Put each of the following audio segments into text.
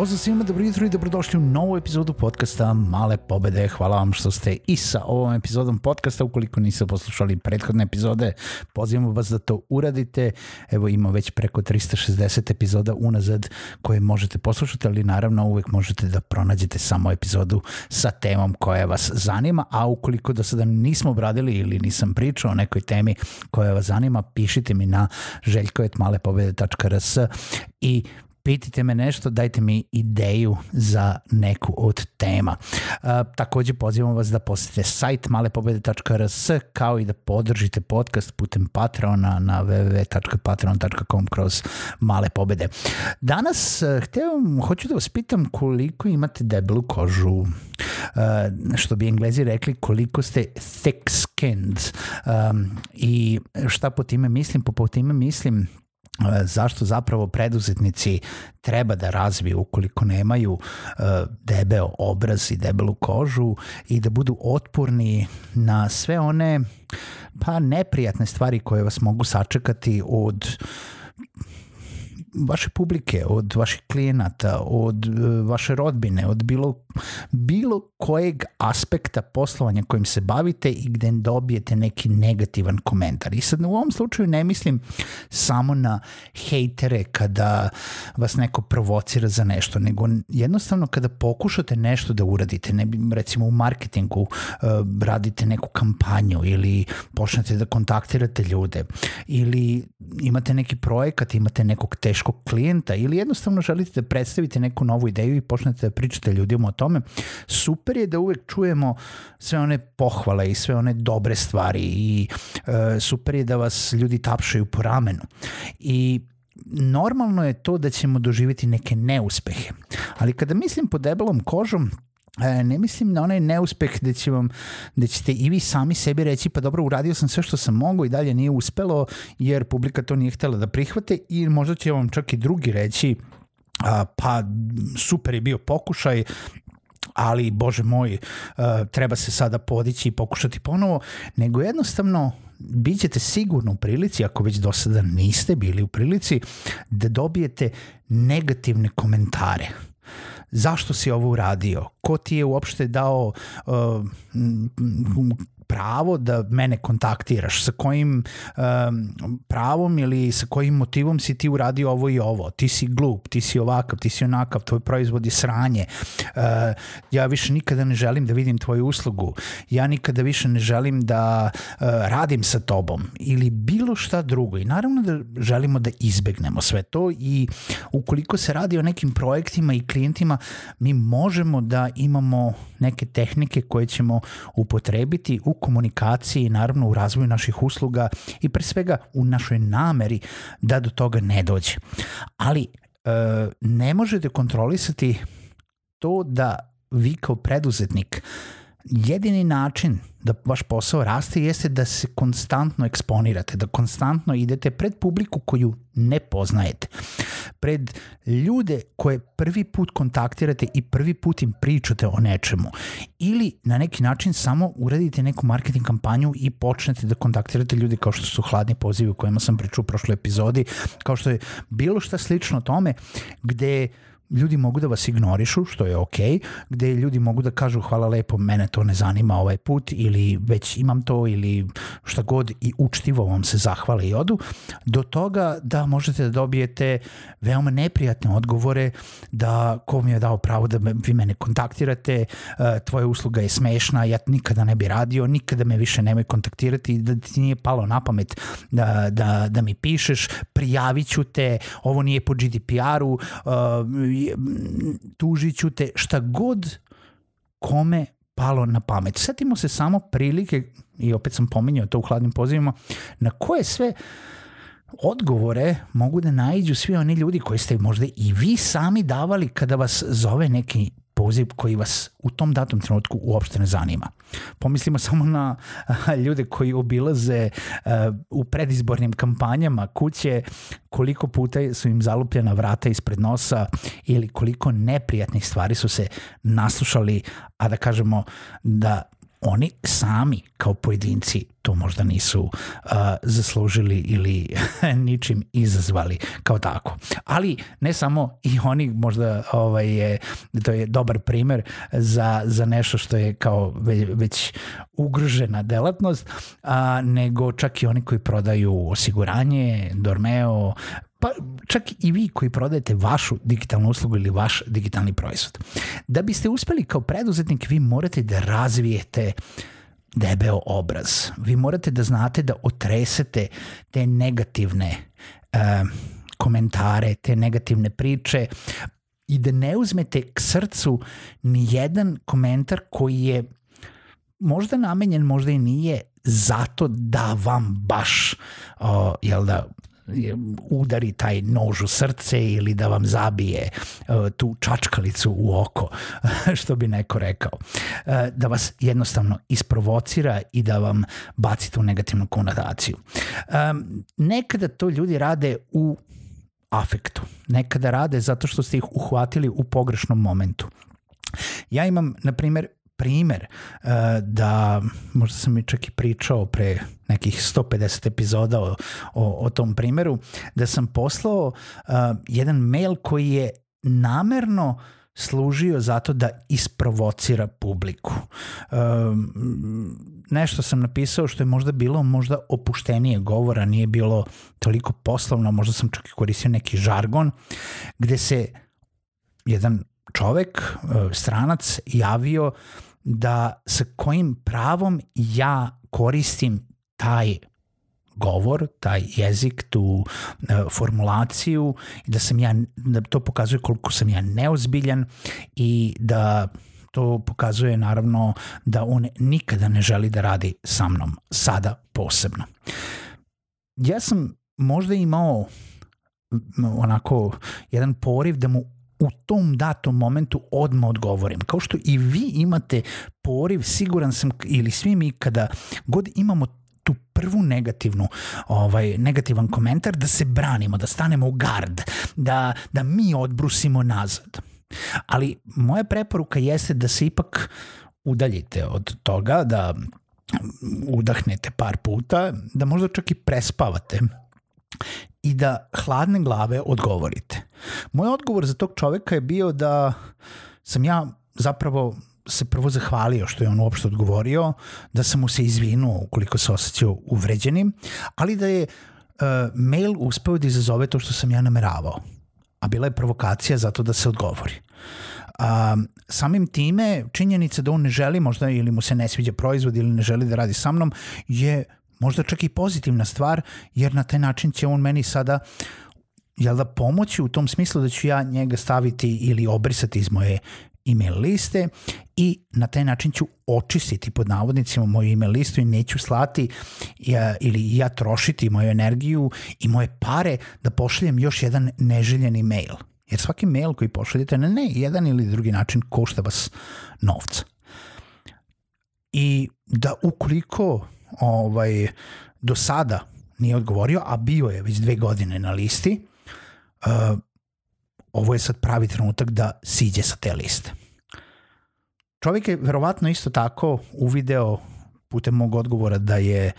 Pozdrav svima, dobro jutro i dobrodošli u novu epizodu podcasta Male pobede. Hvala vam što ste i sa ovom epizodom podcasta. Ukoliko niste poslušali prethodne epizode, pozivamo vas da to uradite. Evo ima već preko 360 epizoda unazad koje možete poslušati, ali naravno uvek možete da pronađete samo epizodu sa temom koja vas zanima, a ukoliko do sada nismo obradili ili nisam pričao o nekoj temi koja vas zanima, pišite mi na željkovetmalepobede.rs i pitite me nešto, dajte mi ideju za neku od tema. Uh, takođe pozivam vas da posetite sajt malepobede.rs kao i da podržite podcast putem Patreona na www.patreon.com kroz male pobede. Danas uh, hteo, hoću da vas pitam koliko imate debelu kožu, uh, što bi englezi rekli koliko ste thick skinned um, i šta po time mislim, po, po time mislim zašto zapravo preduzetnici treba da razviju ukoliko nemaju uh, debeo obraz i debelu kožu i da budu otporni na sve one pa neprijatne stvari koje vas mogu sačekati od vaše publike, od vaših klijenata, od uh, vaše rodbine, od bilo, bilo kojeg aspekta poslovanja kojim se bavite i gde dobijete neki negativan komentar. I sad u ovom slučaju ne mislim samo na hejtere kada vas neko provocira za nešto, nego jednostavno kada pokušate nešto da uradite, ne, recimo u marketingu uh, radite neku kampanju ili počnete da kontaktirate ljude ili imate neki projekat, imate nekog teškog klijenta ili jednostavno želite da predstavite neku novu ideju i počnete da pričate ljudima o tome, super je da uvek čujemo sve one pohvale i sve one dobre stvari i e, super je da vas ljudi tapšaju po ramenu. I normalno je to da ćemo doživjeti neke neuspehe. Ali kada mislim po debelom kožom, ne mislim na onaj neuspeh gde, će vam, gde ćete i vi sami sebi reći pa dobro uradio sam sve što sam mogao i dalje nije uspelo jer publika to nije htela da prihvate. I možda će vam čak i drugi reći a, pa super je bio pokušaj ali bože moj a, treba se sada podići i pokušati ponovo. Nego jednostavno bit ćete sigurno u prilici, ako već do sada niste bili u prilici, da dobijete negativne komentare zašto si ovo uradio, ko ti je uopšte dao uh, pravo da mene kontaktiraš, sa kojim um, pravom ili sa kojim motivom si ti uradio ovo i ovo, ti si glup, ti si ovakav, ti si onakav, tvoj proizvod je sranje, uh, ja više nikada ne želim da vidim tvoju uslugu, ja nikada više ne želim da uh, radim sa tobom ili bilo šta drugo. I naravno da želimo da izbegnemo sve to i ukoliko se radi o nekim projektima i klijentima, mi možemo da imamo neke tehnike koje ćemo upotrebiti u komunikaciji, naravno u razvoju naših usluga i pre svega u našoj nameri da do toga ne dođe. Ali e, ne možete kontrolisati to da vi kao preduzetnik jedini način da vaš posao raste jeste da se konstantno eksponirate, da konstantno idete pred publiku koju ne poznajete, pred ljude koje prvi put kontaktirate i prvi put im pričate o nečemu. Ili na neki način samo uradite neku marketing kampanju i počnete da kontaktirate ljude kao što su hladni pozivi o kojima sam pričao u prošloj epizodi, kao što je bilo šta slično tome gde ljudi mogu da vas ignorišu, što je ok, gde ljudi mogu da kažu hvala lepo, mene to ne zanima ovaj put ili već imam to ili šta god i učtivo vam se zahvale i odu, do toga da možete da dobijete veoma neprijatne odgovore da ko mi je dao pravo da me, vi mene kontaktirate, tvoja usluga je smešna, ja nikada ne bi radio, nikada me više nemoj kontaktirati, da ti nije palo na pamet da, da, da mi pišeš, prijavit ću te, ovo nije po GDPR-u, tužit ću te, šta god kome palo na pamet. Setimo se samo prilike, i opet sam pominjao to u hladnim pozivima, na koje sve odgovore mogu da naiđu svi oni ljudi koji ste možda i vi sami davali kada vas zove neki poziv koji vas u tom datom trenutku uopšte ne zanima. Pomislimo samo na ljude koji obilaze u predizbornim kampanjama kuće, koliko puta su im zalupljena vrata ispred nosa ili koliko neprijatnih stvari su se naslušali, a da kažemo da oni sami kao pojedinci to možda nisu uh, zaslužili ili ničim izazvali kao tako. Ali ne samo i oni možda ovaj je to je dobar primer za, za nešto što je kao već, već ugrožena delatnost, a, nego čak i oni koji prodaju osiguranje, Dormeo, pa čak i vi koji prodajete vašu digitalnu uslugu ili vaš digitalni proizvod. Da biste uspeli kao preduzetnik, vi morate da razvijete debeo obraz. Vi morate da znate da otresete te negativne uh, komentare, te negativne priče i da ne uzmete k srcu ni jedan komentar koji je možda namenjen, možda i nije zato da vam baš uh, jel da udari taj nož u srce ili da vam zabije uh, tu čačkalicu u oko, što bi neko rekao. Uh, da vas jednostavno isprovocira i da vam baci tu negativnu konotaciju. Um, nekada to ljudi rade u afektu. Nekada rade zato što ste ih uhvatili u pogrešnom momentu. Ja imam, na primjer, primer uh, da, možda sam mi čak i pričao pre nekih 150 epizoda o, o, o tom primeru, da sam poslao uh, jedan mail koji je namerno služio zato da isprovocira publiku. Um, nešto sam napisao što je možda bilo možda opuštenije govora, nije bilo toliko poslovno, možda sam čak i koristio neki žargon, gde se jedan čovek, stranac, javio da sa kojim pravom ja koristim taj govor, taj jezik, tu uh, formulaciju i da sam ja, da to pokazuje koliko sam ja neozbiljan i da to pokazuje naravno da on nikada ne želi da radi sa mnom, sada posebno. Ja sam možda imao onako jedan poriv da mu u tom datom momentu odmah odgovorim. Kao što i vi imate poriv, siguran sam, ili svi mi kada god imamo tu prvu negativnu, ovaj, negativan komentar, da se branimo, da stanemo u gard, da, da mi odbrusimo nazad. Ali moja preporuka jeste da se ipak udaljite od toga, da udahnete par puta, da možda čak i prespavate i da hladne glave odgovorite. Moj odgovor za tog čoveka je bio da sam ja zapravo se prvo zahvalio što je on uopšte odgovorio, da sam mu se izvinuo ukoliko se osjećao uvređenim, ali da je uh, mail uspeo da izazove to što sam ja nameravao. A bila je provokacija zato da se odgovori. A, samim time, činjenica da on ne želi možda ili mu se ne sviđa proizvod ili ne želi da radi sa mnom je možda čak i pozitivna stvar, jer na taj način će on meni sada jel da pomoći u tom smislu da ću ja njega staviti ili obrisati iz moje email liste i na taj način ću očistiti pod navodnicima moju email listu i neću slati ja, ili ja trošiti moju energiju i moje pare da pošaljem još jedan neželjeni mail. Jer svaki mail koji pošaljete na ne jedan ili drugi način košta vas novca. I da ukoliko ovaj, do sada nije odgovorio, a bio je već dve godine na listi, uh, ovo je sad pravi trenutak da siđe sa te liste. Čovjek je verovatno isto tako uvideo putem mog odgovora da je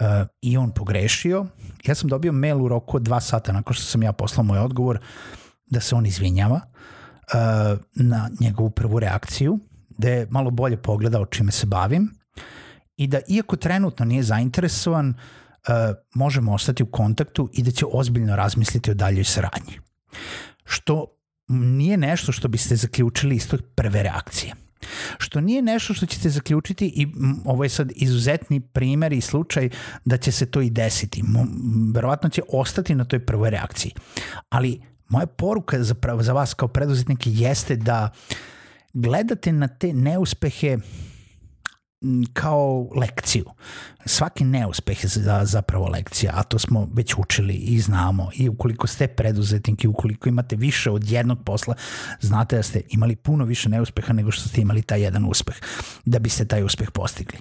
uh, i on pogrešio. Ja sam dobio mail u roku od dva sata nakon što sam ja poslao moj odgovor da se on izvinjava, uh, na njegovu prvu reakciju, da je malo bolje pogledao čime se bavim i da iako trenutno nije zainteresovan, uh, možemo ostati u kontaktu i da će ozbiljno razmisliti o daljoj saradnji. Što nije nešto što biste zaključili iz tog prve reakcije. Što nije nešto što ćete zaključiti i ovo je sad izuzetni primer i slučaj da će se to i desiti. Verovatno će ostati na toj prvoj reakciji. Ali moja poruka za, za vas kao preduzetnike jeste da gledate na te neuspehe kao lekciju. Svaki neuspeh je zapravo lekcija, a to smo već učili i znamo. I ukoliko ste preduzetnik i ukoliko imate više od jednog posla, znate da ste imali puno više neuspeha nego što ste imali taj jedan uspeh, da biste taj uspeh postigli.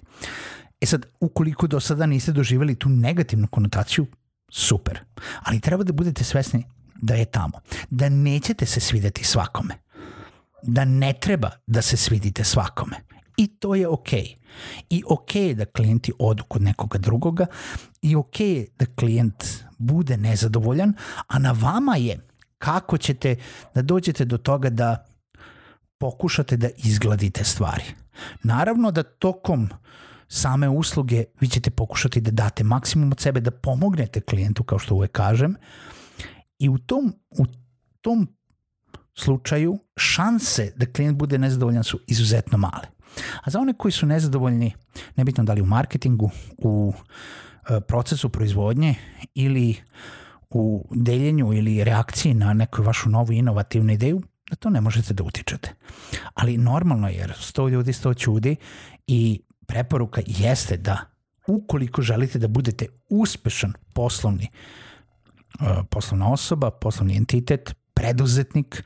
E sad, ukoliko do sada niste doživjeli tu negativnu konotaciju, super. Ali treba da budete svesni da je tamo. Da nećete se svideti svakome. Da ne treba da se svidite svakome. I to je okej. Okay. I ok je da klijenti odu kod nekoga drugoga i ok je da klijent bude nezadovoljan, a na vama je kako ćete da dođete do toga da pokušate da izgladite stvari. Naravno da tokom same usluge vi ćete pokušati da date maksimum od sebe, da pomognete klijentu, kao što uvek kažem, i u tom, u tom slučaju šanse da klijent bude nezadovoljan su izuzetno male. A za one koji su nezadovoljni, nebitno da li u marketingu, u e, procesu proizvodnje ili u deljenju ili reakciji na neku vašu novu inovativnu ideju, da to ne možete da utičete. Ali normalno je, jer sto ljudi, sto čudi i preporuka jeste da ukoliko želite da budete uspešan poslovni e, poslovna osoba, poslovni entitet, preduzetnik,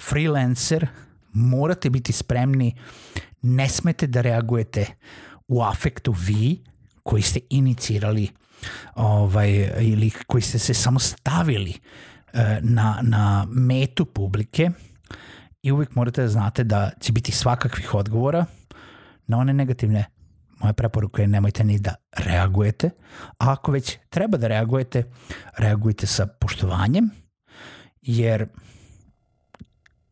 freelancer, morate biti spremni ne smete da reagujete u afektu vi koji ste inicirali ovaj, ili koji ste se samo stavili eh, na, na metu publike i uvijek morate da znate da će biti svakakvih odgovora na one negativne. Moja preporuka je nemojte ni da reagujete, a ako već treba da reagujete, reagujte sa poštovanjem, jer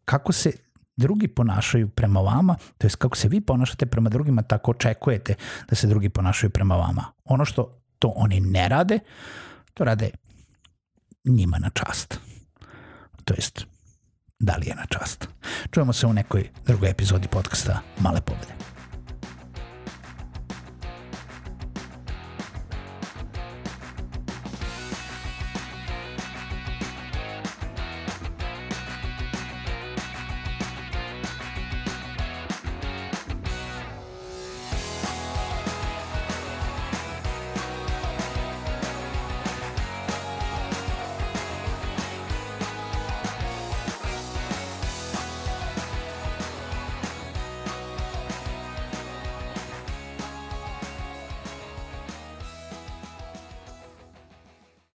kako se drugi ponašaju prema vama, to je kako se vi ponašate prema drugima, tako očekujete da se drugi ponašaju prema vama. Ono što to oni ne rade, to rade njima na čast. To jest, da li je na čast. Čujemo se u nekoj drugoj epizodi podcasta Male pobede.